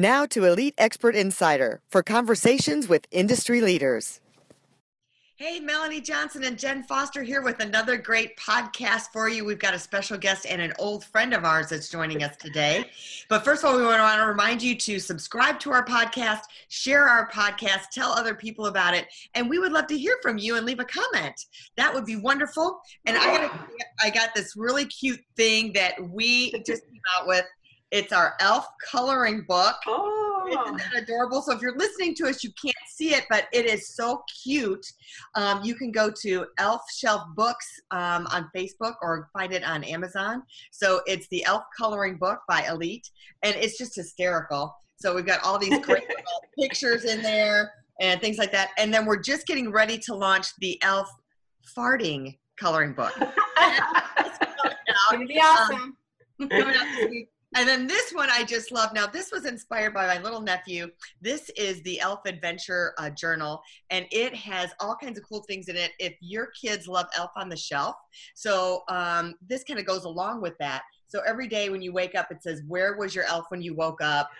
Now to Elite Expert Insider for conversations with industry leaders. Hey, Melanie Johnson and Jen Foster here with another great podcast for you. We've got a special guest and an old friend of ours that's joining us today. But first of all, we want to remind you to subscribe to our podcast, share our podcast, tell other people about it, and we would love to hear from you and leave a comment. That would be wonderful. And I got I got this really cute thing that we just came out with. It's our elf coloring book. Oh. Isn't that adorable? So if you're listening to us, you can't see it, but it is so cute. Um, you can go to Elf Shelf Books um, on Facebook or find it on Amazon. So it's the Elf Coloring Book by Elite, and it's just hysterical. So we've got all these great pictures in there and things like that. And then we're just getting ready to launch the Elf Farting Coloring Book. it's gonna be awesome. Um, coming out this week. And then this one I just love. Now, this was inspired by my little nephew. This is the Elf Adventure uh, Journal, and it has all kinds of cool things in it. If your kids love Elf on the Shelf, so um, this kind of goes along with that. So every day when you wake up, it says, Where was your elf when you woke up?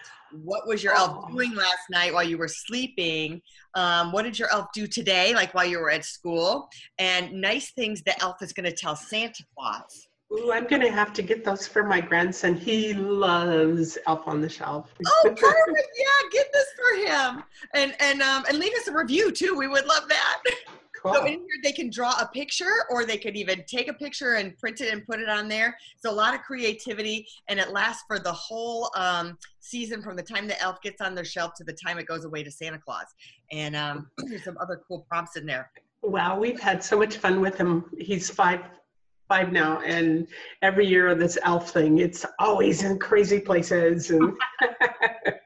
What was your elf doing last night while you were sleeping? Um, what did your elf do today, like while you were at school? And nice things the elf is going to tell Santa Claus. Ooh, I'm gonna have to get those for my grandson. He loves Elf on the Shelf. Oh, perfect! Yeah, get this for him, and and um and leave us a review too. We would love that. Cool. So in here they can draw a picture, or they could even take a picture and print it and put it on there. So a lot of creativity, and it lasts for the whole um, season from the time the elf gets on their shelf to the time it goes away to Santa Claus. And um, there's some other cool prompts in there. Wow, we've had so much fun with him. He's five five now, and every year this elf thing, it's always in crazy places. And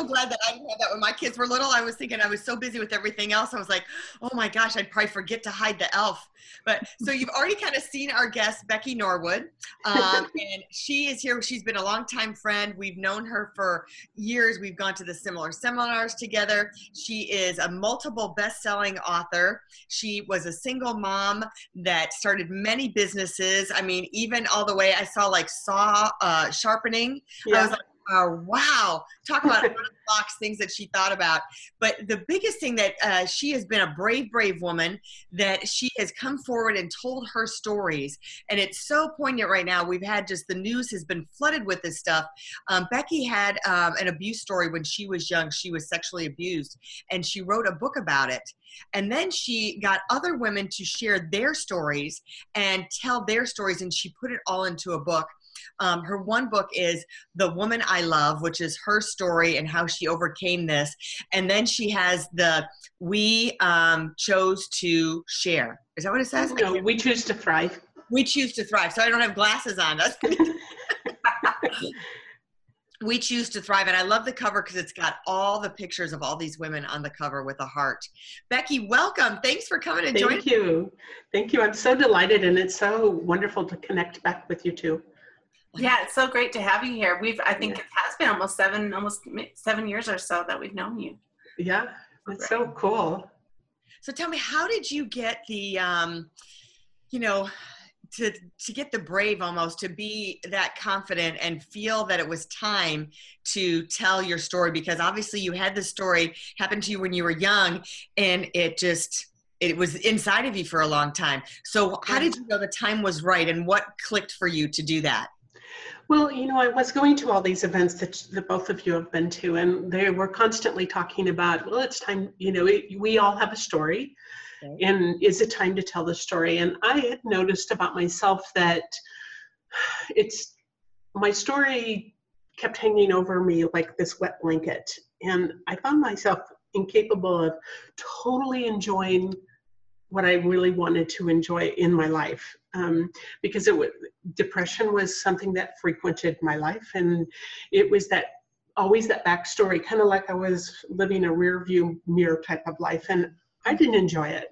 so glad that I didn't have that when my kids were little. I was thinking I was so busy with everything else. I was like, oh my gosh, I'd probably forget to hide the elf. But so you've already kind of seen our guest, Becky Norwood. Um, and she is here. She's been a longtime friend. We've known her for years. We've gone to the similar seminars together. She is a multiple best selling author. She was a single mom that started many businesses. I mean, even all the way, I saw like saw uh, sharpening. I was like, oh, wow. Talk about out box things that she thought about. But the biggest thing that uh, she has been a brave, brave woman that she has come forward and told her stories. And it's so poignant right now. We've had just the news has been flooded with this stuff. Um, Becky had um, an abuse story when she was young. She was sexually abused, and she wrote a book about it. And then she got other women to share their stories and tell their stories, and she put it all into a book. Um, her one book is The Woman I Love, which is her story and how she overcame this. And then she has the We um, Chose to Share. Is that what it says? No, we choose to thrive. we choose to thrive. So I don't have glasses on. us. we choose to thrive and i love the cover because it's got all the pictures of all these women on the cover with a heart becky welcome thanks for coming and joining Thank you. Thank you. I'm so delighted, and it's so wonderful to connect back with you too. Yeah, it's so great to have you here. We've, I think Yeah. it has been almost seven, almost seven years or so that we've known you. Yeah, it's so cool. so tell me how did you get the um you know to to get the brave almost to be that confident and feel that it was time to tell your story because obviously you had the story happen to you when you were young and it just it was inside of you for a long time so how did you know the time was right and what clicked for you to do that Well, you know, I was going to all these events that, that both of you have been to, and they were constantly talking about, well, it's time, you know, it, we all have a story, Right. and is it time to tell the story? And I had noticed about myself that it's my story kept hanging over me like this wet blanket, and I found myself incapable of totally enjoying what I really wanted to enjoy in my life. Um, because it was depression was something that frequented my life, and it was that always that backstory, kind of like I was living a rear view mirror type of life, and I didn't enjoy it.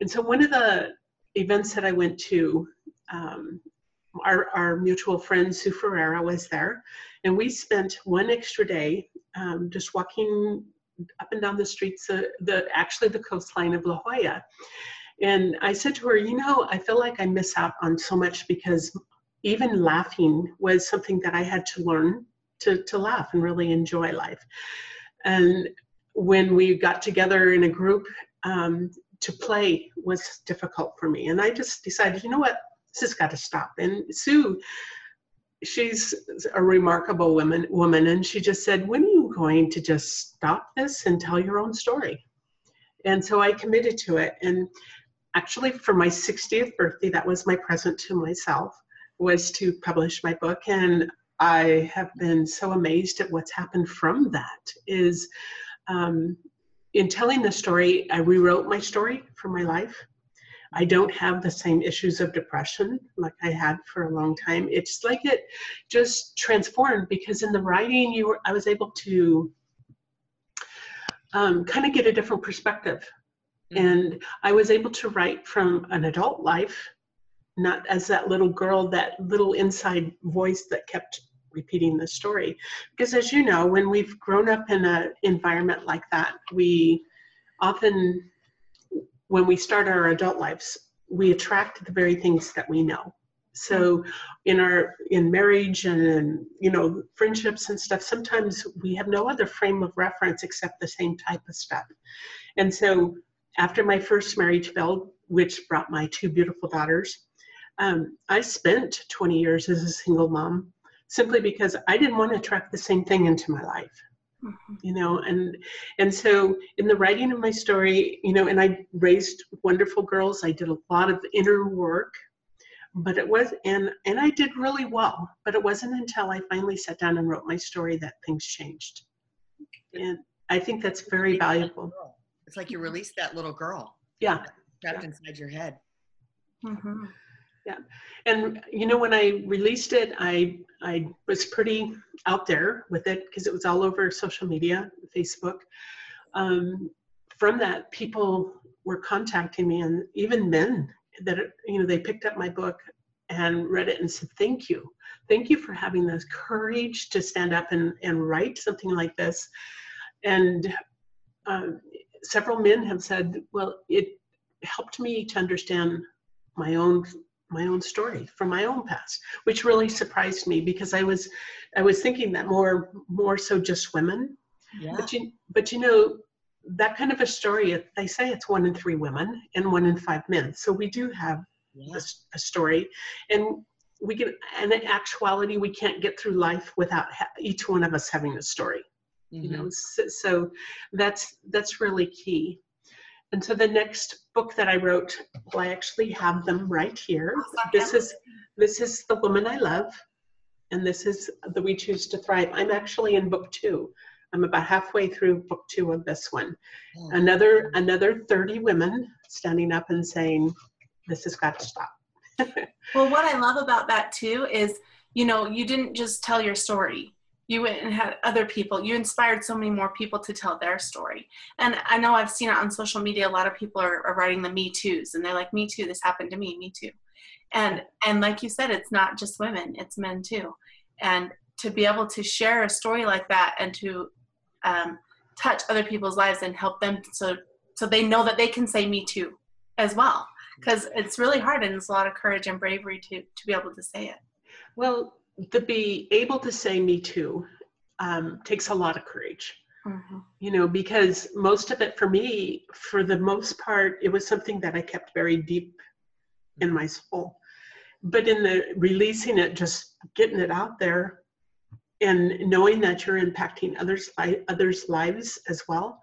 And so one of the events that I went to, um, our, our mutual friend Sue Ferreira was there, and we spent one extra day um, just walking up and down the streets, the actually the coastline of La Jolla. And I said to her, you know, I feel like I miss out on so much because even laughing was something that I had to learn to, to laugh and really enjoy life. And when we got together in a group um, to play was difficult for me. And I just decided, you know what, this has got to stop. And Sue, she's a remarkable woman, woman, and she just said, when are you going to just stop this and tell your own story? And so I committed to it. And actually, for my 60th birthday, that was my present to myself, was to publish my book. And I have been so amazed at what's happened from that. Is um, in telling the story, I rewrote my story for my life. I don't have the same issues of depression like I had for a long time. It's like it just transformed because in the writing, you were I was able to um, kind of get a different perspective, mm-hmm. and I was able to write from an adult life, not as that little girl, that little inside voice that kept repeating the story. Because as you know, when we've grown up in an environment like that, we often when we start our adult lives, we attract the very things that we know. So in our in marriage and in, you know friendships and stuff, sometimes we have no other frame of reference except the same type of stuff. And so after my first marriage failed, which brought my two beautiful daughters, um, I spent 20 years as a single mom simply because I didn't want to attract the same thing into my life mm-hmm. you know and and so in the writing of my story you know and i raised wonderful girls i did a lot of inner work but it was and and i did really well but it wasn't until i finally sat down and wrote my story that things changed. And i think that's very valuable. it's like you released that little girl yeah. trapped yeah. inside your head. Mm-hmm. Yeah. And you know when i released it i i was pretty out there with it because it was all over social media facebook. Um, from that people were contacting me and even men that you know they picked up my book and read it and said thank you. Thank you for having the courage to stand up and, and write something like this. And um, several men have said well it helped me to understand my own my own story from my own past, which really surprised me because I was I was thinking that more more so just women. Yeah. But you but you know that kind of a story they say it's one in three women and one in five men. So we do have yeah. a, a, story and we can and in actuality we can't get through life without ha- each one of us having a story. Mm-hmm. You know, so, so that's that's really key. And so the next book that I wrote, well, I actually have them right here. This is this is The Woman I Love, and this is The We Choose to Thrive. I'm actually in book two. I'm about halfway through book two of this one. Oh. Another another 30 women standing up and saying, This has got to stop. well, what I love about that too is, you know, you didn't just tell your story you went and had other people you inspired so many more people to tell their story. And i know i've seen it on social media a lot of people are, are writing the me toos and they're like me too this happened to me me too. And and like you said it's not just women it's men too. And to be able to share a story like that and to um, touch other people's lives and help them so so they know that they can say me too as well. Because it's really hard and it's a lot of courage and bravery to to be able to say it. Well to be able to say me too um, takes a lot of courage mm-hmm. you know because most of it for me for the most part it was something that i kept very deep in my soul but in the releasing it just getting it out there and knowing that you're impacting others others lives as well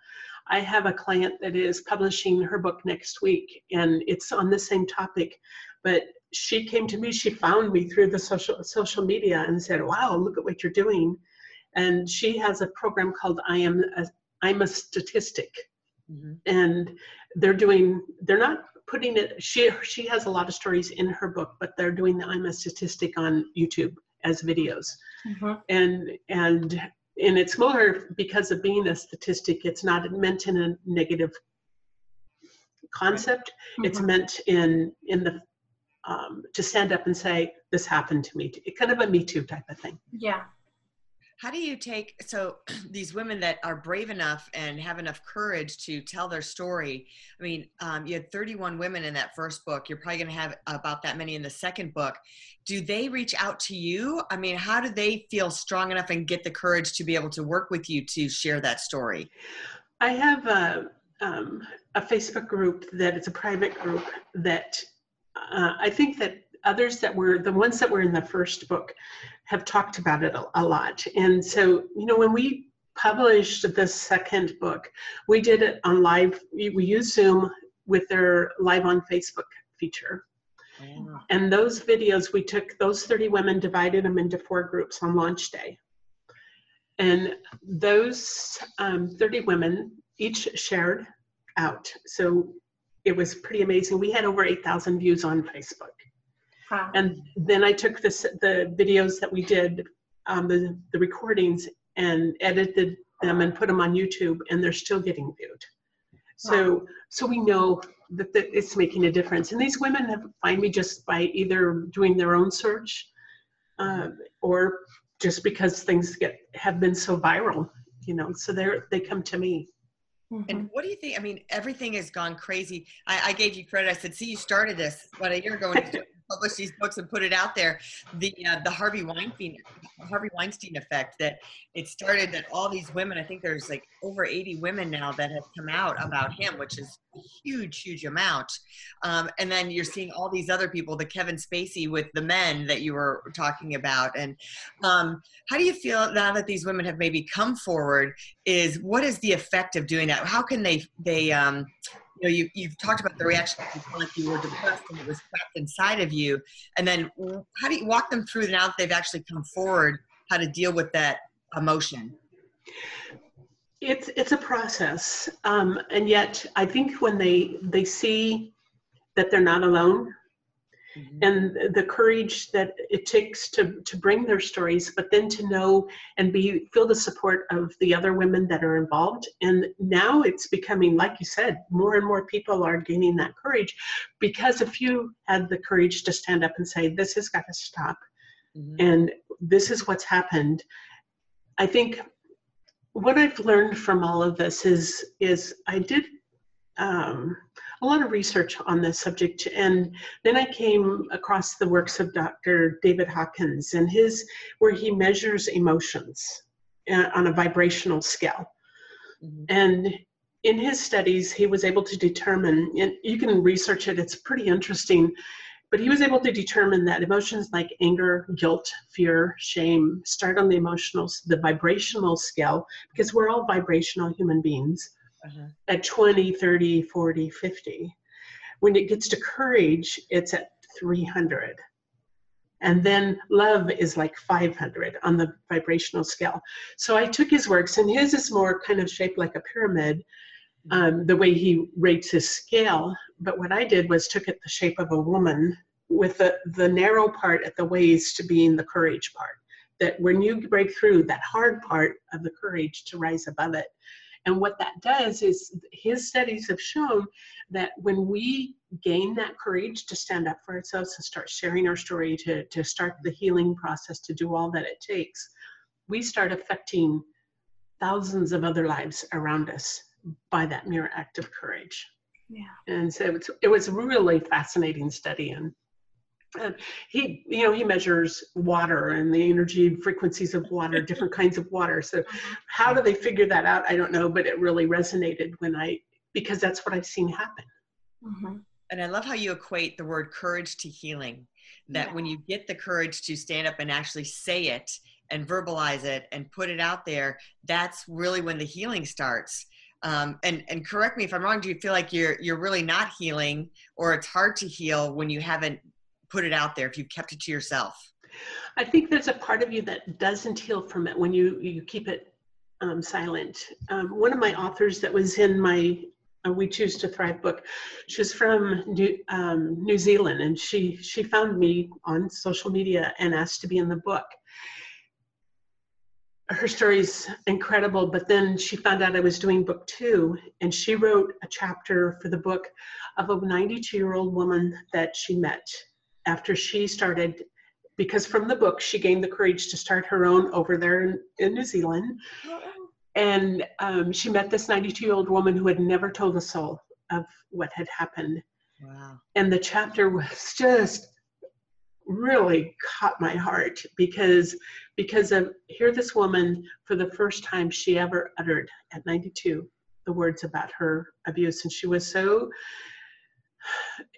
i have a client that is publishing her book next week and it's on the same topic but she came to me she found me through the social social media and said wow look at what you're doing and she has a program called i am a, i'm a statistic mm-hmm. and they're doing they're not putting it she she has a lot of stories in her book but they're doing the i'm a statistic on youtube as videos mm-hmm. and and and it's more because of being a statistic. It's not meant in a negative concept. Mm-hmm. It's meant in in the um, to stand up and say this happened to me. It kind of a Me Too type of thing. Yeah. How do you take so these women that are brave enough and have enough courage to tell their story? I mean, um, you had 31 women in that first book. You're probably going to have about that many in the second book. Do they reach out to you? I mean, how do they feel strong enough and get the courage to be able to work with you to share that story? I have a, um, a Facebook group that it's a private group that uh, I think that others that were the ones that were in the first book have talked about it a, a lot. And so, you know, when we published the second book, we did it on live, we, used Zoom with their live on Facebook feature. And those videos, we took those 30 women, divided them into four groups on launch day. And those um, 30 women each shared out. So it was pretty amazing. We had over 8,000 views on Facebook. Wow. And then I took this, the videos that we did, um, the, the recordings, and edited them and put them on YouTube, and they're still getting viewed. So, wow. so we know that, that it's making a difference. And these women have find me just by either doing their own search, uh, or just because things get have been so viral, you know. So they they come to me. Mm-hmm. And what do you think? I mean, everything has gone crazy. I, I, gave you credit. I said, "See, you started this what a year ago." Publish these books and put it out there. The uh, the Harvey Weinstein Harvey Weinstein effect that it started that all these women. I think there's like over 80 women now that have come out about him, which is a huge, huge amount. Um, and then you're seeing all these other people, the Kevin Spacey with the men that you were talking about. And um, how do you feel now that these women have maybe come forward? Is what is the effect of doing that? How can they they um, you know, you, you've talked about the reaction like you were depressed and it was trapped inside of you. And then how do you walk them through now that they've actually come forward, how to deal with that emotion? It's, it's a process. Um, and yet I think when they, they see that they're not alone, mm-hmm. and the courage that it takes to to bring their stories but then to know and be feel the support of the other women that are involved and now it's becoming like you said more and more people are gaining that courage because a few had the courage to stand up and say this has got to stop mm-hmm. and this is what's happened i think what i've learned from all of this is is i did um, a lot of research on this subject. And then I came across the works of Dr. David Hawkins and his, where he measures emotions uh, on a vibrational scale. Mm-hmm. And in his studies, he was able to determine, and you can research it, it's pretty interesting, but he was able to determine that emotions like anger, guilt, fear, shame start on the emotional, the vibrational scale, because we're all vibrational human beings uh-huh. at 20, 30, 40, 50. When it gets to courage, it's at 300. And then love is like 500 on the vibrational scale. So I took his works, and his is more kind of shaped like a pyramid, um, the way he rates his scale. But what I did was took it the shape of a woman with the, the narrow part at the waist to being the courage part. That when you break through that hard part of the courage to rise above it, and what that does is his studies have shown that when we gain that courage to stand up for ourselves, and start sharing our story, to, to start the healing process, to do all that it takes, we start affecting thousands of other lives around us by that mere act of courage. Yeah. And so it's, it was a really fascinating study. And and he you know he measures water and the energy frequencies of water different kinds of water so mm-hmm. how do they figure that out i don't know but it really resonated when i because that's what i've seen happen mm-hmm. and i love how you equate the word courage to healing that yeah. when you get the courage to stand up and actually say it and verbalize it and put it out there that's really when the healing starts um, and and correct me if i'm wrong do you feel like you're you're really not healing or it's hard to heal when you haven't put it out there if you've kept it to yourself? I think there's a part of you that doesn't heal from it when you you keep it um, silent. Um, one of my authors that was in my uh, we choose to thrive book she's from new, um, new zealand and she she found me on social media and asked to be in the book. Her story's incredible. But then she found out I was doing book two, and she wrote a chapter for the book of a 92 year old woman that she met after she started. Because from the book, she gained the courage to start her own over there in, in New Zealand. And um, she met this 92 year old woman who had never told a soul of what had happened. Wow. And the chapter was just really caught my heart because because of here this woman for the first time she ever uttered at 92 the words about her abuse and she was so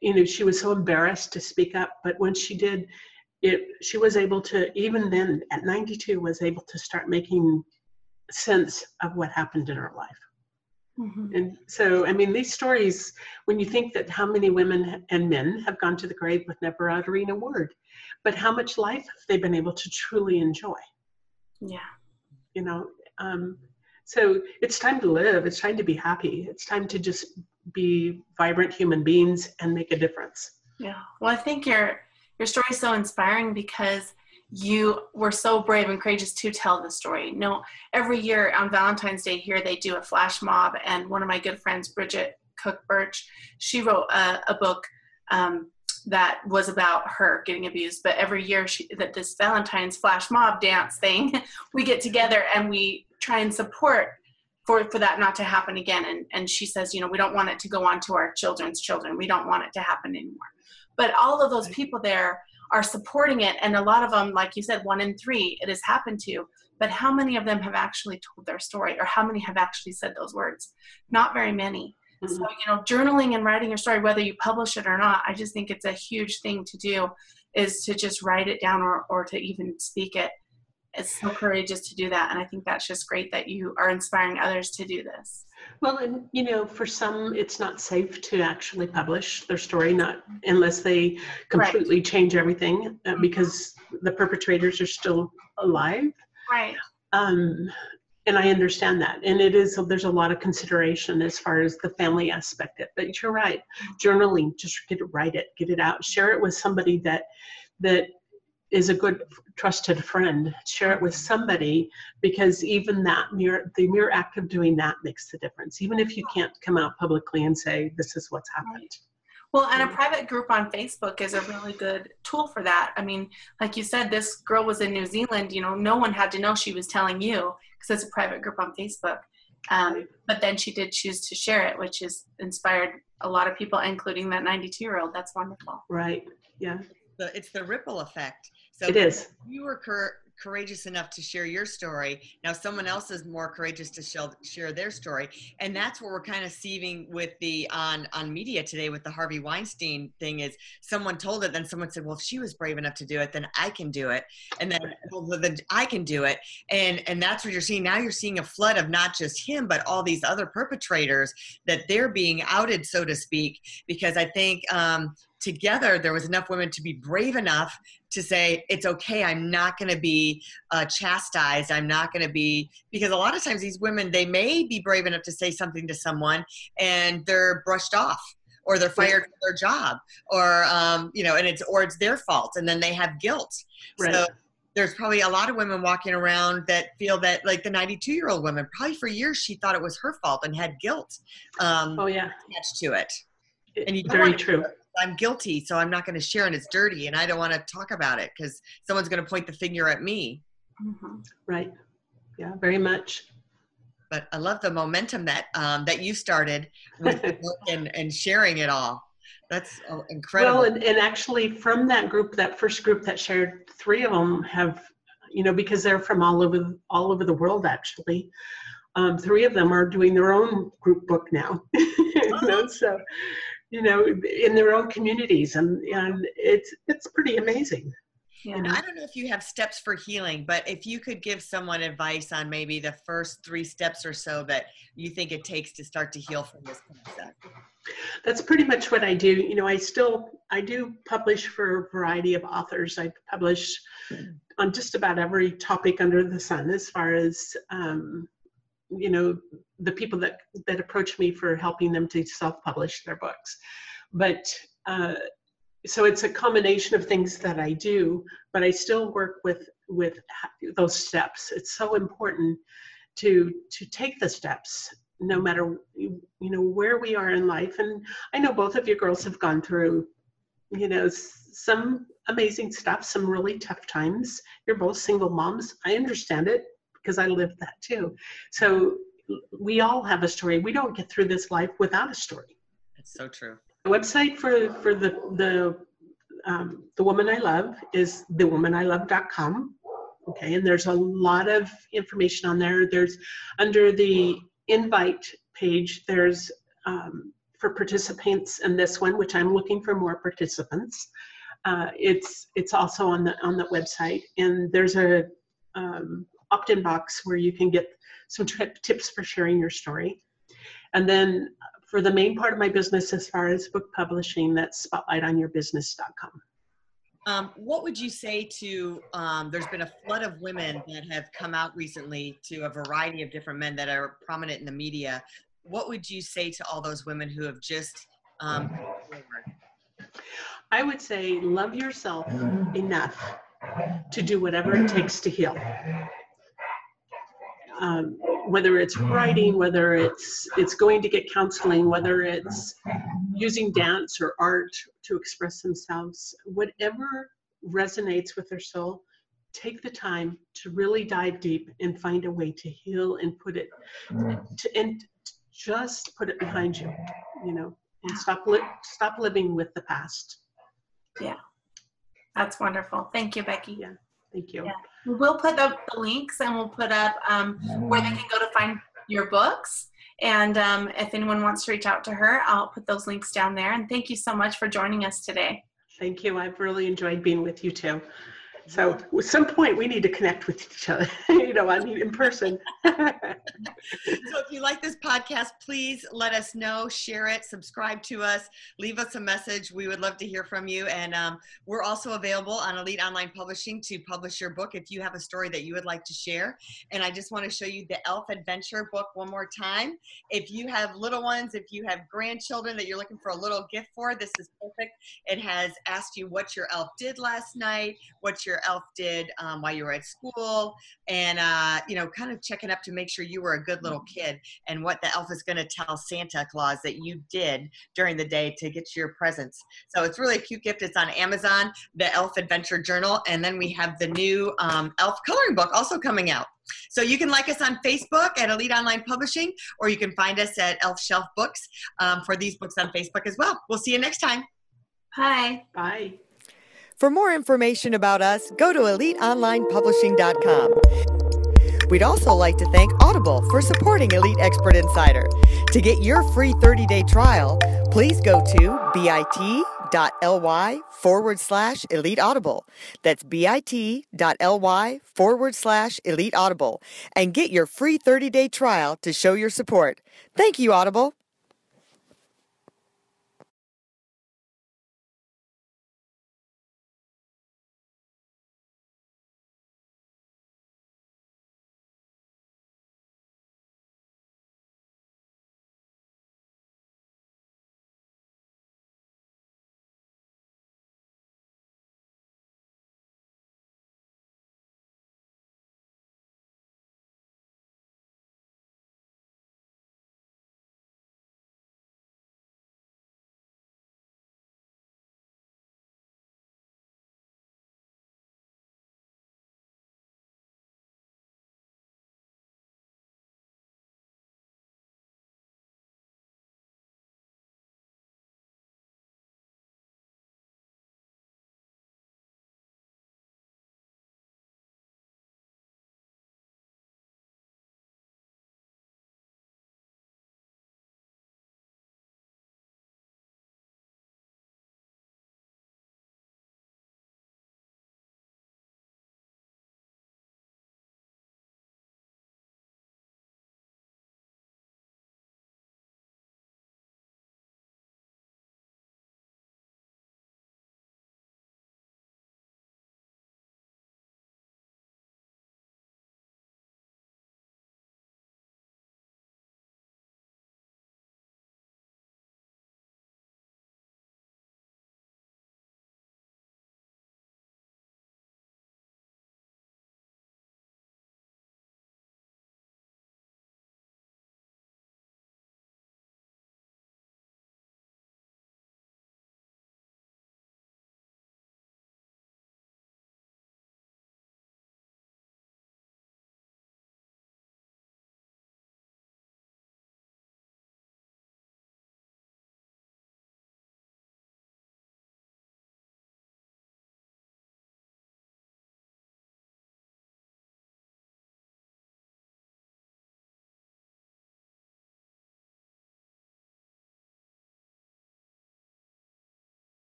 you know she was so embarrassed to speak up but when she did it she was able to even then at 92 was able to start making sense of what happened in her life Mhm. and so, I mean, these stories, when you think that how many women and men have gone to the grave with never uttering a word, but how much life have they been able to truly enjoy? Yeah. You know, um, so it's time to live. It's time to be happy. It's time to just be vibrant human beings and make a difference. Yeah. Well, I think your your story is so inspiring because you were so brave and courageous to tell the story. No, every year on Valentine's Day here they do a flash mob, and one of my good friends, Bridget Cook Burch, she wrote a, a book um, that was about her getting abused. But every year, she, that this Valentine's flash mob dance thing, we get together and we try and support for for that not to happen again. And and she says, you know, we don't want it to go on to our children's children. We don't want it to happen anymore. But all of those people there are supporting it, and a lot of them, like you said, one in three, it has happened to. But how many of them have actually told their story, or how many have actually said those words? Not very many. So, Mhm. you know, journaling and writing your story, whether you publish it or not, I just think it's a huge thing to do is to just write it down or, or to even speak it. It's so courageous to do that. And I think that's just great that you are inspiring others to do this. Well, and you know, for some, it's not safe to actually publish their story, not unless they completely change everything, uh, because the perpetrators are still alive. Right. Um, and I understand that, and it is there's a lot of consideration as far as the family aspect. Of it, but you're right. Journaling, just get it, write it, get it out, share it with somebody that that is a good trusted friend share it with somebody because even that mere the mere act of doing that makes the difference even if you can't come out publicly and say this is what's happened Well, and a private group on Facebook is a really good tool for that. I mean, like you said, this girl was in New Zealand. You know, no one had to know she was telling you because it's a private group on Facebook. Um, but then she did choose to share it, which has inspired a lot of people, including that 92 year old. That's wonderful. right yeah it's the ripple effect. So it is you were cour- courageous enough to share your story. Now someone else is more courageous to share, share their story, and that's what we're kind of seeing with the on on media today with the Harvey Weinstein thing. Is someone told it, then someone said, "Well, if she was brave enough to do it, then I can do it," and then well, then I can do it, and and that's what you're seeing now. You're seeing a flood of not just him, but all these other perpetrators that they're being outed, so to speak, because I think. Um, together there was enough women to be brave enough to say it's okay i'm not going to be uh, chastised i'm not going to be because a lot of times these women they may be brave enough to say something to someone and they're brushed off or they're fired from their job or um, you know and it's or it's their fault and then they have guilt. Right. So there's probably a lot of women walking around that feel that like the 92 year old woman probably for years she thought it was her fault and had guilt um, oh yeah. attached to it. And you very true I'm guilty, so I'm not going to share, and it's dirty, and I don't want to talk about it because someone's going to point the finger at me. Mhm. right yeah very much But I love the momentum that um, that you started with the book and, and sharing it all. That's uh, incredible. Well, and, and actually, from that group, that first group that shared, three of them have, you know, because they're from all over all over the world. Actually, um, three of them are doing their own group book now. you know, so you know, in their own communities, and and it's it's pretty amazing. Yeah. And I don't know if you have steps for healing, but if you could give someone advice on maybe the first three steps or so that you think it takes to start to heal from this concept. That's pretty much what I do. You know, I still I do publish for a variety of authors. I publish on just about every topic under the sun, as far as um, you know, the people that that approach me for helping them to self-publish their books. But uh, so it's a combination of things that I do, but I still work with with those steps. It's so important to to take the steps no matter you know where we are in life and i know both of you girls have gone through you know some amazing stuff some really tough times you're both single moms i understand it because i lived that too. So we all have a story. We don't get through this life without a story. That's so true. The website for for the the um, the woman i love is thewomanilove.com okay? And there's a lot of information on there. There's under the invite page, there's um, for participants in this one, which I'm looking for more participants. Uh, it's it's also on the on the website, and there's a um, opt-in box where you can get some tips for sharing your story. And then for the main part of my business, as far as book publishing, that's spotlightonyourbusiness.com. Um, what would you say to? Um, there's been a flood of women that have come out recently to a variety of different men that are prominent in the media. What would you say to all those women who have just um, I would say love yourself enough to do whatever it takes to heal. Um, whether it's writing, whether it's it's going to get counseling, whether it's using dance or art to express themselves, whatever resonates with their soul, take the time to really dive deep and find a way to heal and put it to and just put it behind you, you know, and stop li- stop living with the past. Yeah, that's wonderful. Thank you, Becky. Yeah, thank you. Yeah. We'll put up the links and we'll put up um, where they can go to find your books. And um, if anyone wants to reach out to her, I'll put those links down there. And thank you so much for joining us today. Thank you. I've really enjoyed being with you too. So at some point we need to connect with each other, you know, I mean in person. so if you like this podcast, please let us know, share it, subscribe to us, leave us a message. We would love to hear from you. And um, we're also available on Elite Online Publishing to publish your book if you have a story that you would like to share. And I just want to show you the Elf Adventure book one more time. If you have little ones, if you have grandchildren that you're looking for a little gift for, this is perfect. It has asked you what your elf did last night, what your elf did um, while you were at school and uh, you know kind of checking up to make sure you were a good little kid and what the elf is going to tell santa claus that you did during the day to get your presents so it's really a cute gift it's on amazon the elf adventure journal and then we have the new um, elf coloring book also coming out so you can like us on Facebook at Elite Online Publishing, or you can find us at Elf Shelf Books um, for these books on Facebook as well. We'll see you next time. Bye. Bye. For more information about us, go to eliteonlinepublishing.com. We'd also like to thank Audible for supporting Elite Expert Insider. To get your free 30 day trial, please go to bit.ly forward slash elite audible. That's bit.ly forward slash elite audible and get your free 30 day trial to show your support. Thank you, Audible.